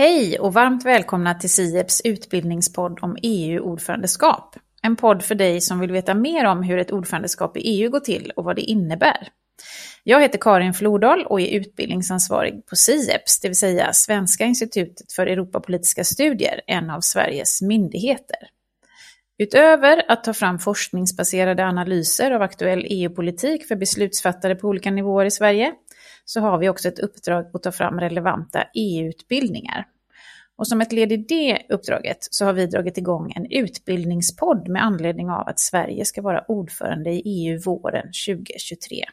Hej och varmt välkomna till SIEPs utbildningspodd om EU-ordförandeskap. En podd för dig som vill veta mer om hur ett ordförandeskap i EU går till och vad det innebär. Jag heter Karin Flodal och är utbildningsansvarig på SIEPS, det vill säga Svenska institutet för Europapolitiska studier, en av Sveriges myndigheter. Utöver att ta fram forskningsbaserade analyser av aktuell EU-politik för beslutsfattare på olika nivåer i Sverige, så har vi också ett uppdrag att ta fram relevanta EU-utbildningar. Och som ett led i det uppdraget så har vi dragit igång en utbildningspodd med anledning av att Sverige ska vara ordförande i EU våren 2023.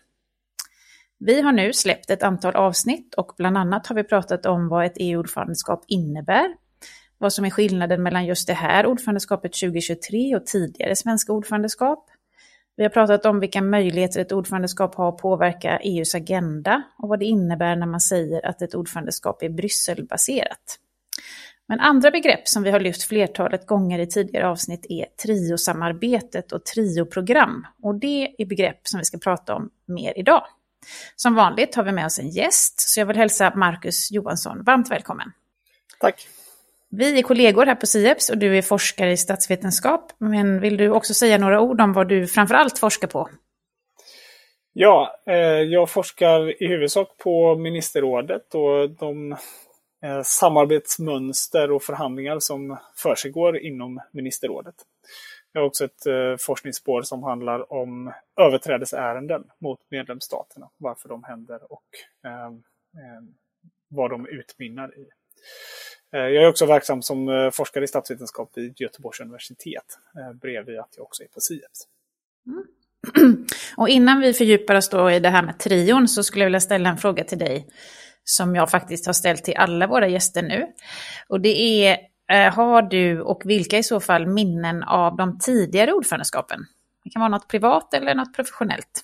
Vi har nu släppt ett antal avsnitt och bland annat har vi pratat om vad ett EU-ordförandeskap innebär, vad som är skillnaden mellan just det här ordförandeskapet 2023 och tidigare svenska ordförandeskap. Vi har pratat om vilka möjligheter ett ordförandeskap har att påverka EUs agenda och vad det innebär när man säger att ett ordförandeskap är Brysselbaserat. Men andra begrepp som vi har lyft flertalet gånger i tidigare avsnitt är triosamarbetet och trioprogram. Och det är begrepp som vi ska prata om mer idag. Som vanligt har vi med oss en gäst, så jag vill hälsa Marcus Johansson varmt välkommen. Tack. Vi är kollegor här på SIEPS och du är forskare i statsvetenskap. Men vill du också säga några ord om vad du framförallt forskar på? Ja, eh, jag forskar i huvudsak på ministerrådet och de eh, samarbetsmönster och förhandlingar som försiggår inom ministerrådet. Jag har också ett eh, forskningsspår som handlar om överträdelseärenden mot medlemsstaterna, varför de händer och vad de utmynnar i. Eh, jag är också verksam som eh, forskare i statsvetenskap vid Göteborgs universitet, eh, bredvid att jag också är på SIEPS. Mm. Och innan vi fördjupar oss då i det här med trion så skulle jag vilja ställa en fråga till dig som jag faktiskt har ställt till alla våra gäster nu. Och det är, har du och vilka i så fall minnen av de tidigare ordförandeskapen? Det kan vara något privat eller något professionellt.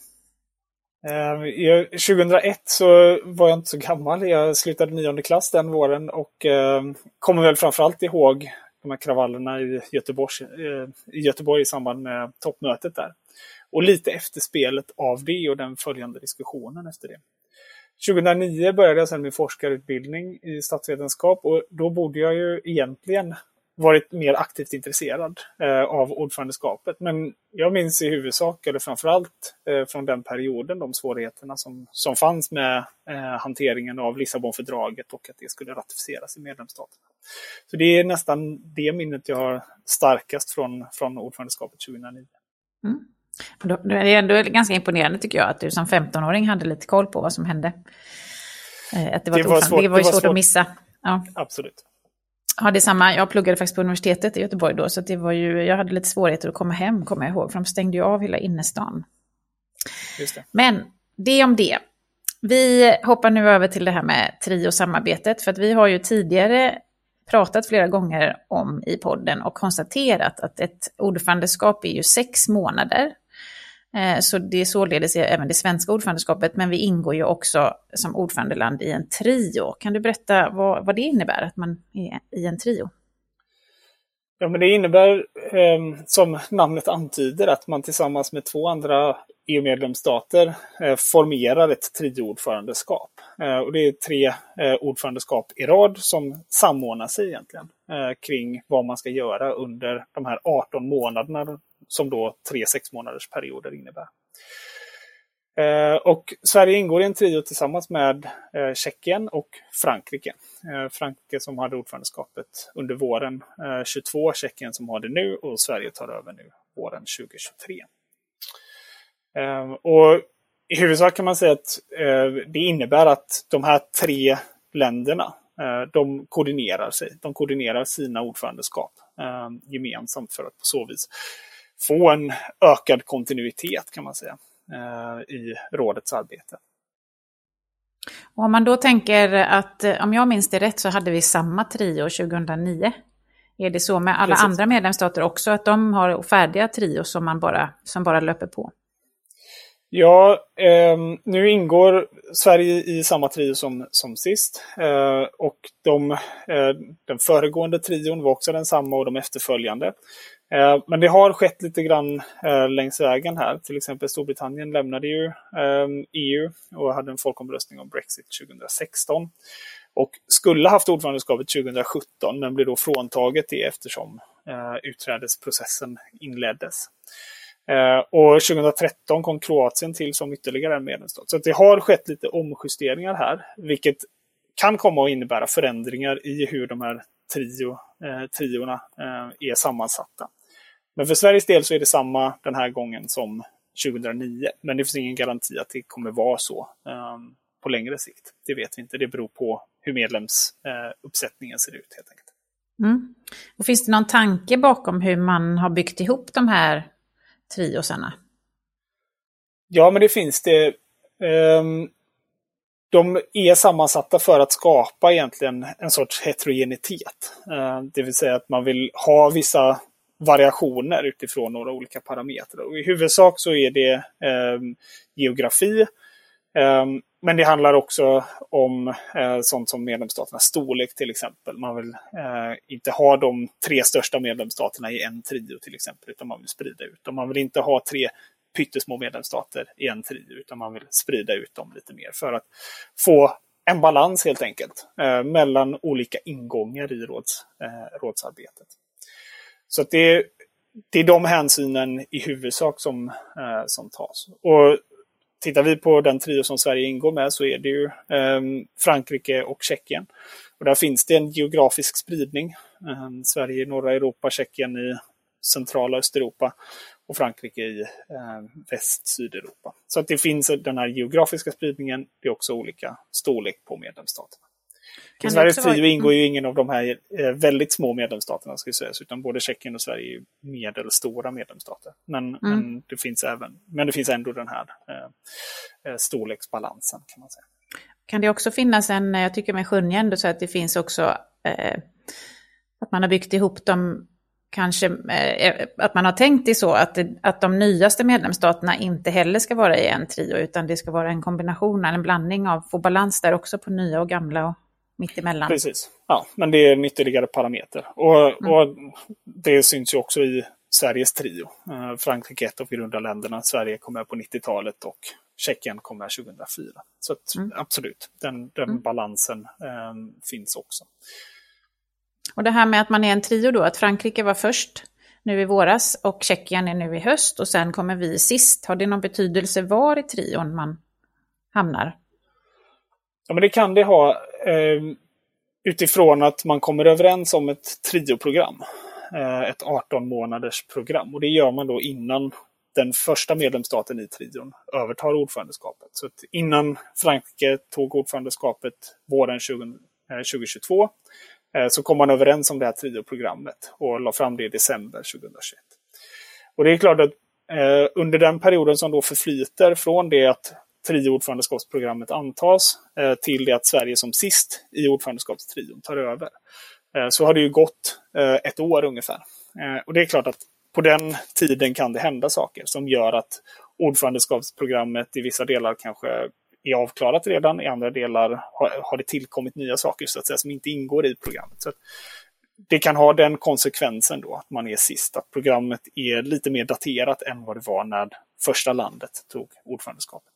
Ehm, 2001 så var jag inte så gammal. Jag slutade nionde klass den våren och ehm, kommer väl framförallt ihåg de här kravallerna i, Göteborg, eh, i Göteborg i samband med toppmötet där. Och lite efterspelet av det och den följande diskussionen efter det. 2009 började jag sedan min forskarutbildning i statsvetenskap och då borde jag ju egentligen varit mer aktivt intresserad eh, av ordförandeskapet. Men jag minns i huvudsak, eller framförallt eh, från den perioden, de svårigheterna som, som fanns med eh, hanteringen av Lissabonfördraget och att det skulle ratificeras i medlemsstaterna. Så det är nästan det minnet jag har starkast från, från ordförandeskapet 2009. Mm. Då är det ändå ganska imponerande tycker jag att du som 15-åring hade lite koll på vad som hände. Eh, att det var, det var svårt, det var ju svårt, svårt att missa. Ja. Absolut. Ja, det är samma. Jag pluggade faktiskt på universitetet i Göteborg då, så det var ju, jag hade lite svårigheter att komma hem, kommer jag ihåg, för de stängde ju av hela innerstan. Det. Men det om det. Vi hoppar nu över till det här med trio-samarbetet, för att vi har ju tidigare pratat flera gånger om i podden och konstaterat att ett ordförandeskap är ju sex månader Eh, så det är således även det svenska ordförandeskapet, men vi ingår ju också som ordförandeland i en trio. Kan du berätta vad, vad det innebär att man är i en trio? Ja, men det innebär, eh, som namnet antyder, att man tillsammans med två andra EU-medlemsstater eh, formerar ett trioordförandeskap. Eh, och det är tre eh, ordförandeskap i rad som samordnar sig egentligen eh, kring vad man ska göra under de här 18 månaderna som då tre sex månaders perioder innebär. Eh, och Sverige ingår i en trio tillsammans med eh, Tjeckien och Frankrike. Eh, Frankrike som hade ordförandeskapet under våren eh, 22, Tjeckien som har det nu och Sverige tar över nu våren 2023. Eh, och I huvudsak kan man säga att eh, det innebär att de här tre länderna de koordinerar sig. De koordinerar sina ordförandeskap gemensamt för att på så vis få en ökad kontinuitet kan man säga eh, i rådets arbete. Och om man då tänker att, eh, om jag minns det rätt, så hade vi samma trio 2009. Är det så med alla Precis. andra medlemsstater också, att de har färdiga trios som, man bara, som bara löper på? Ja, eh, nu ingår Sverige i samma trio som, som sist. Eh, och de, eh, den föregående trion var också densamma och de efterföljande. Eh, men det har skett lite grann eh, längs vägen här. Till exempel Storbritannien lämnade ju ehm, EU och hade en folkomröstning om Brexit 2016. Och skulle haft ordförandeskapet 2017 men blev då fråntaget det eftersom eh, utträdesprocessen inleddes. Eh, och 2013 kom Kroatien till som ytterligare en medlemsstat. Så det har skett lite omjusteringar här, vilket kan komma att innebära förändringar i hur de här trio, eh, triorna eh, är sammansatta. Men för Sveriges del så är det samma den här gången som 2009. Men det finns ingen garanti att det kommer vara så eh, på längre sikt. Det vet vi inte. Det beror på hur medlemsuppsättningen ser ut helt enkelt. Mm. Och finns det någon tanke bakom hur man har byggt ihop de här triosarna? Ja, men det finns det. Um, de är sammansatta för att skapa egentligen en sorts heterogenitet. Uh, det vill säga att man vill ha vissa variationer utifrån några olika parametrar. Och I huvudsak så är det eh, geografi. Eh, men det handlar också om eh, sånt som medlemsstaternas storlek till exempel. Man vill eh, inte ha de tre största medlemsstaterna i en trio till exempel, utan man vill sprida ut dem. Man vill inte ha tre pyttesmå medlemsstater i en trio, utan man vill sprida ut dem lite mer för att få en balans helt enkelt eh, mellan olika ingångar i råds, eh, rådsarbetet. Så det, är, det är de hänsynen i huvudsak som, eh, som tas. Och tittar vi på den trio som Sverige ingår med så är det ju eh, Frankrike och Tjeckien. Och där finns det en geografisk spridning. Eh, Sverige i norra Europa, Tjeckien i centrala Östeuropa och Frankrike i eh, väst-Sydeuropa. Så att det finns den här geografiska spridningen. Det är också olika storlek på medlemsstaterna. I Sveriges trio vara... ingår ju mm. ingen av de här eh, väldigt små medlemsstaterna, ska sägas, utan både Tjeckien och Sverige är medelstora medlemsstater. Men, mm. men, det finns även, men det finns ändå den här eh, eh, storleksbalansen, kan man säga. Kan det också finnas en, jag tycker mig skönja ändå så att det finns också eh, att man har byggt ihop dem kanske eh, att man har tänkt det så att, det, att de nyaste medlemsstaterna inte heller ska vara i en trio utan det ska vara en kombination, en blandning av, få balans där också på nya och gamla och mittemellan. Precis, ja, men det är en ytterligare parameter. Och, mm. och det syns ju också i Sveriges trio. Eh, Frankrike ett av grundarländerna, Sverige kom med på 90-talet och Tjeckien kom med 2004. Så att, mm. absolut, den, den mm. balansen eh, finns också. Och det här med att man är en trio då, att Frankrike var först nu i våras och Tjeckien är nu i höst och sen kommer vi sist. Har det någon betydelse var i trion man hamnar? Ja, men det kan det ha eh, utifrån att man kommer överens om ett trioprogram. Eh, ett 18 månaders program. Och det gör man då innan den första medlemsstaten i trion övertar ordförandeskapet. Så innan Frankrike tog ordförandeskapet våren 20, eh, 2022 eh, så kom man överens om det här trioprogrammet och la fram det i december 2021. Och det är klart att eh, under den perioden som då förflyter från det att trio-ordförandeskapsprogrammet antas eh, till det att Sverige som sist i ordförandeskapstrion tar över. Eh, så har det ju gått eh, ett år ungefär. Eh, och det är klart att på den tiden kan det hända saker som gör att ordförandeskapsprogrammet i vissa delar kanske är avklarat redan, i andra delar har, det tillkommit nya saker så att säga, som inte ingår i programmet. Så det kan ha den konsekvensen då att man är sist, att programmet är lite mer daterat än vad det var när första landet tog ordförandeskapet.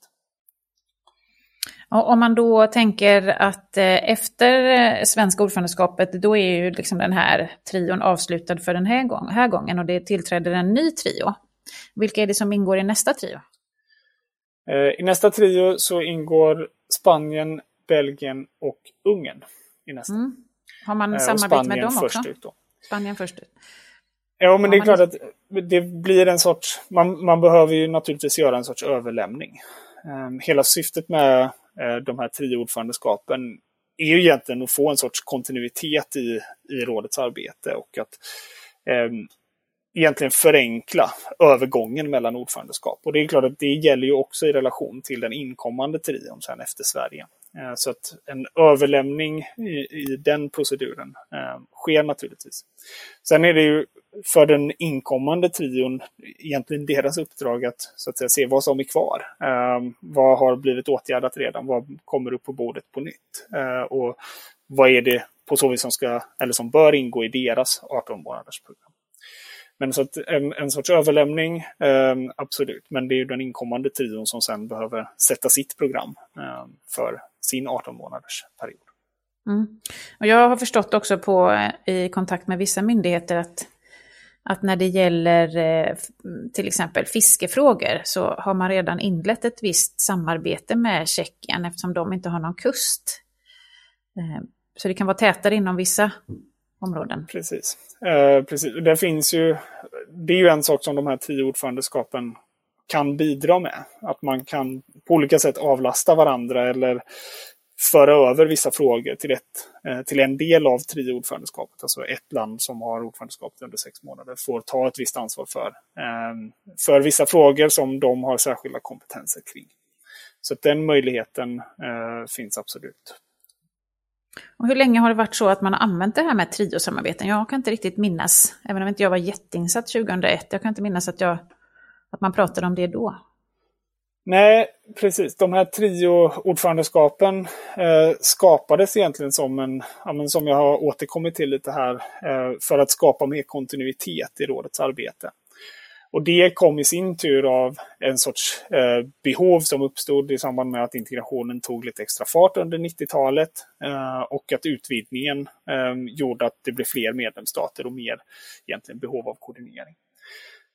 Och om man då tänker att eh, efter eh, svenska ordförandeskapet, då är ju liksom den här trion avslutad för den här, gång, här gången och det tillträder en ny trio. Vilka är det som ingår i nästa trio? Eh, I nästa trio så ingår Spanien, Belgien och Ungern. I nästa. Mm. Har man samarbete med dem också? Ut då. Spanien först ut. Ja, men det är klart att det blir en sorts... Man, man behöver ju naturligtvis göra en sorts överlämning. Hela syftet med Eh, de här tio ordförandeskapen är ju egentligen att få en sorts kontinuitet i, i rådets arbete och att eh, egentligen förenkla övergången mellan ordförandeskap. Och det är klart att det gäller ju också i relation till den inkommande trion sen efter Sverige. Eh, så att en överlämning i, i den proceduren eh, sker naturligtvis. Sen är det ju för den inkommande trion egentligen deras uppdrag att, så att säga, se vad som är kvar. Eh, vad har blivit åtgärdat redan? Vad kommer upp på bordet på nytt? Eh, och vad är det på så vis som, ska, eller som bör ingå i deras 18 månaders program? Men så att en, en sorts överlämning, eh, absolut. Men det är ju den inkommande trion som sen behöver sätta sitt program eh, för sin 18 månaders period. Mm. Och jag har förstått också på, eh, i kontakt med vissa myndigheter att, att när det gäller eh, till exempel fiskefrågor så har man redan inlett ett visst samarbete med Tjeckien eftersom de inte har någon kust. Eh, så det kan vara tätare inom vissa områden. Precis. Eh, precis. Det finns ju, det är ju en sak som de här tio ordförandeskapen kan bidra med. Att man kan på olika sätt avlasta varandra eller föra över vissa frågor till, ett, eh, till en del av trioordförandeskapet. Alltså ett land som har ordförandeskapet under sex månader får ta ett visst ansvar för, ehm, för vissa frågor som de har särskilda kompetenser kring. Så den möjligheten eh, finns absolut. Och hur länge har det varit så att man har använt det här med triosamarbeten? Jag kan inte riktigt minnas, även om inte jag var jätteinsatt 2001, jag kan inte minnas att, jag, att man pratade om det då. Nej, precis. De här trio-ordförandeskapen eh, skapades egentligen som en, ja, men som jag har återkommit till lite här, eh, för att skapa mer kontinuitet i rådets arbete. Och det kom i sin tur av en sorts eh, behov som uppstod i samband med att integrationen tog lite extra fart under 90-talet eh, och att utvidgningen eh, gjorde att det blev fler medlemsstater och mer egentligen behov av koordinering.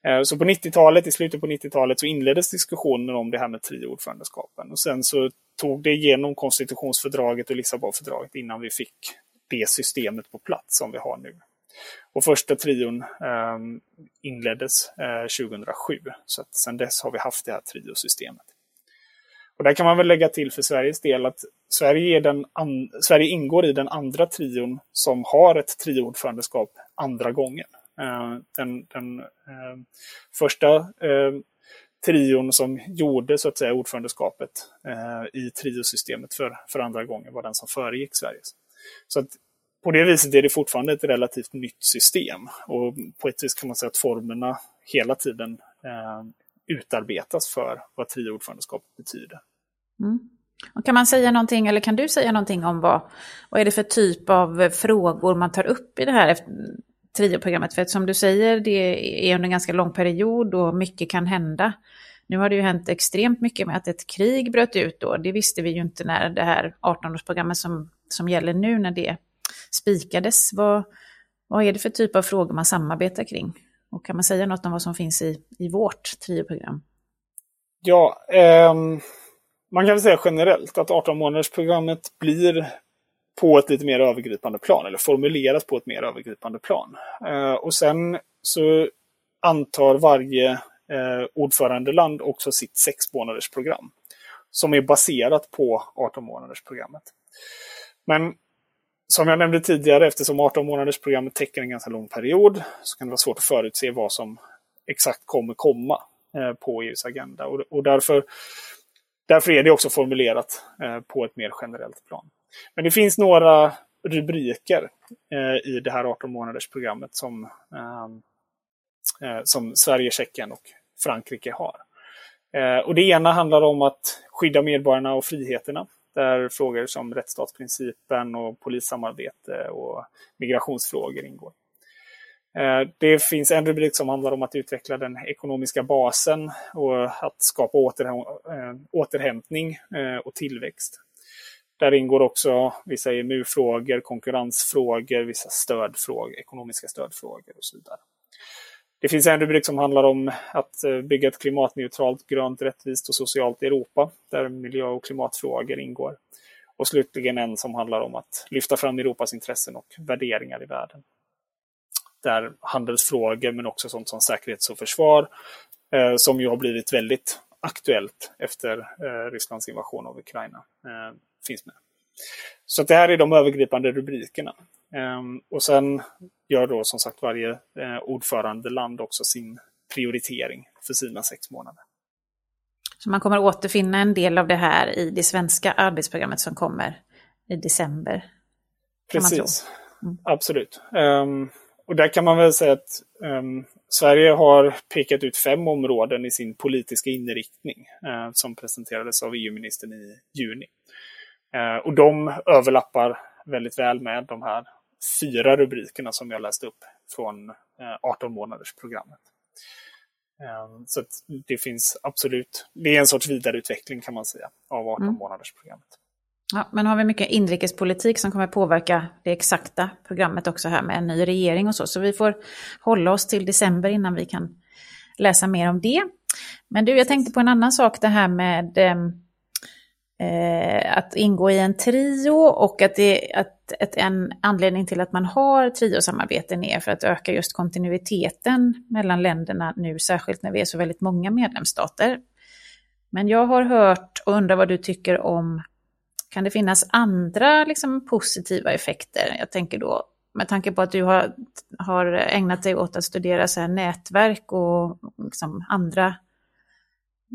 Eh, så på 90-talet, i slutet på 90-talet, så inleddes diskussionen om det här med trioordförandeskapen. Och sen så tog det igenom konstitutionsfördraget och Lissabonfördraget innan vi fick det systemet på plats som vi har nu. Och första trion eh, inleddes eh, 2007. Så att sedan dess har vi haft det här triosystemet. Och där kan man väl lägga till för Sveriges del att Sverige, är den Sverige ingår i den andra trion som har ett trioordförandeskap andra gången. Eh, den, den eh, första eh, trion som gjorde så att säga ordförandeskapet eh, i triosystemet för, för andra gången var den som föregick Sveriges. Så att på det viset är det fortfarande ett relativt nytt system. Och på ett vis kan man säga att formerna hela tiden eh, utarbetas för vad trioordförandeskapet betyder. Mm. Och kan man säga någonting, eller kan du säga någonting om vad, vad är det för typ av eh, frågor man tar upp i det här trioprogrammet? För som du säger, det är under en ganska lång period och mycket kan hända. Nu har det ju hänt extremt mycket med att ett krig bröt ut då. Det visste vi ju inte när det här 18-årsprogrammet som, som gäller nu, när det spikades. Vad, vad är det för typ av frågor man samarbetar kring? Och kan man säga något om vad som finns i, i vårt trioprogram? Ja, eh, man kan väl säga generellt att 18-månadersprogrammet blir på ett lite mer övergripande plan, eller formuleras på ett mer övergripande plan. Eh, och sen så antar varje eh, ordförandeland också sitt sex månaders program som är baserat på 18 månaders programmet. Men som jag nämnde tidigare, eftersom 18 månaders programmet täcker en ganska lång period, så kan det vara svårt att förutse vad som exakt kommer komma eh, på EUs agenda. Och, och därför, därför är det också formulerat eh, på ett mer generellt plan. Men det finns några rubriker eh, i det här 18 månaders programmet som, ehm, eh, som Sverige, Tjeckien och Frankrike har. Eh, och det ena handlar om att skydda medborgarna och friheterna där frågor som rättsstatsprincipen och polissamarbete och migrationsfrågor ingår. Eh, det finns en rubrik som handlar om att utveckla den ekonomiska basen och att skapa återhämtning och tillväxt. Där ingår också vissa EMU-frågor, konkurrensfrågor, vissa stödfrågor, ekonomiska stödfrågor och så vidare. Det finns en rubrik som handlar om att eh, bygga ett klimatneutralt, grönt, rättvist och socialt Europa, där miljö och klimatfrågor ingår. Och slutligen en som handlar om att lyfta fram Europas intressen och värderingar i världen. Där handelsfrågor, men också sånt som säkerhets och försvar, eh, som ju har blivit väldigt aktuellt efter eh, Rysslands invasion av Ukraina, eh, finns med. Så det här är de övergripande rubrikerna. Ehm, och sen gör då som sagt varje eh, ordförandeland också sin prioritering för sina sex månader. Så man kommer återfinna en del av det här i det svenska arbetsprogrammet som kommer i december? Precis, mm. absolut. Um, och där kan man väl säga att um, Sverige har pekat ut fem områden i sin politiska inriktning uh, som presenterades av EU-ministern i juni. Uh, och de överlappar väldigt väl med de här fyra rubrikerna som jag läste upp från 18 månaders programmet. Så det finns absolut, det är en sorts vidareutveckling kan man säga av 18 mm. månaders programmet. Ja, men har vi mycket inrikespolitik som kommer påverka det exakta programmet också här med en ny regering och så. Så vi får hålla oss till december innan vi kan läsa mer om det. Men du, jag tänkte på en annan sak, det här med ehm, eh, att ingå i en trio och att, det, att att en anledning till att man har triosamarbeten är för att öka just kontinuiteten mellan länderna nu, särskilt när vi är så väldigt många medlemsstater. Men jag har hört och undrar vad du tycker om, kan det finnas andra liksom, positiva effekter? Jag tänker då med tanke på att du har, har ägnat dig åt att studera så nätverk och liksom andra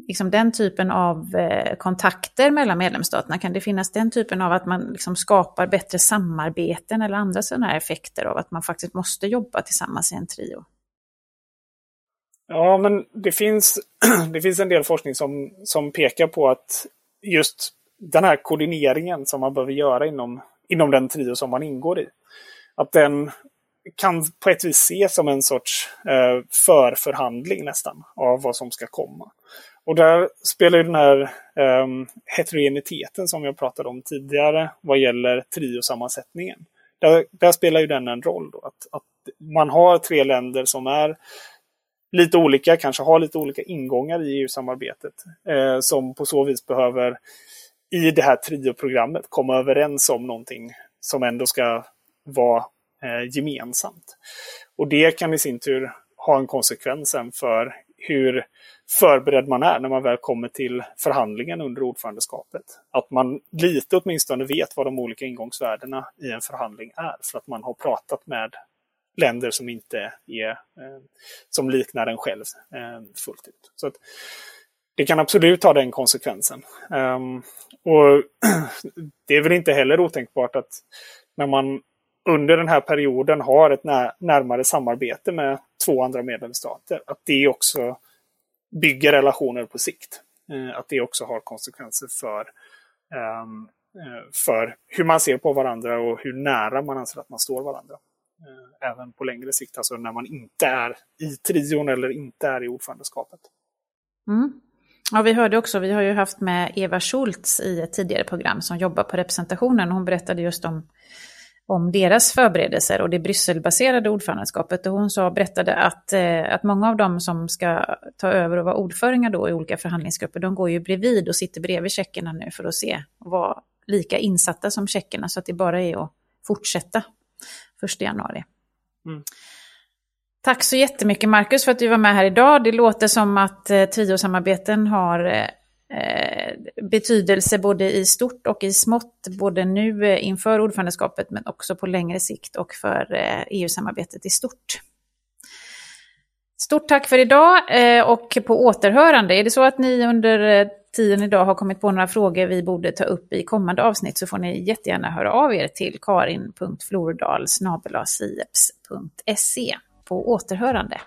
liksom den typen av eh, kontakter mellan medlemsstaterna? Kan det finnas den typen av att man liksom skapar bättre samarbeten eller andra sådana här effekter av att man faktiskt måste jobba tillsammans i en trio? Ja, men det finns, det finns en del forskning som, som pekar på att just den här koordineringen som man behöver göra inom, inom den trio som man ingår i, att den kan på ett vis ses som en sorts eh, förförhandling nästan av vad som ska komma. Och där spelar den här um, heterogeniteten som jag pratade om tidigare vad gäller triosammansättningen. Där, där spelar ju den en roll. Då, att, att man har tre länder som är lite olika, kanske har lite olika ingångar i EU-samarbetet. Eh, som på så vis behöver i det här trioprogrammet komma överens om någonting som ändå ska vara eh, gemensamt. Och det kan i sin tur ha en konsekvens för hur förberedd man är när man väl kommer till förhandlingen under ordförandeskapet. Att man lite åtminstone vet vad de olika ingångsvärdena i en förhandling är för att man har pratat med länder som inte är eh, som liknar en själv eh, fullt ut. Så att, det kan absolut ha den konsekvensen. Um, och Det är väl inte heller otänkbart att när man under den här perioden har ett närmare samarbete med två andra medlemsstater, att det också bygger relationer på sikt. Eh, att det också har konsekvenser för, ehm, eh, för hur man ser på varandra och hur nära man anser att man står varandra. Eh, även på längre sikt, alltså när man inte är i trion eller inte är i ordförandeskapet. Mm. Ja, vi hörde också, vi har ju haft med Eva Schultz i ett tidigare program som jobbar på representationen. Hon berättade just om om deras förberedelser och det Brysselbaserade ordförandeskapet. Och hon sa, berättade att, eh, att många av dem som ska ta över och vara ordföringar då i olika förhandlingsgrupper, de går ju bredvid och sitter bredvid tjeckerna nu för att se och vara lika insatta som tjeckerna så att det bara är att fortsätta 1 januari. Mm. Tack så jättemycket Marcus för att du var med här idag. Det låter som att eh, triosamarbeten har eh, Eh, betydelse både i stort och i smått, både nu eh, inför ordförandeskapet men också på längre sikt och för eh, EU-samarbetet i stort. Stort tack för idag och på återhörande. Är det så att ni under tiden idag har kommit på några frågor vi borde ta upp i kommande avsnitt så får ni jättegärna höra av er till karin.flordal På återhörande.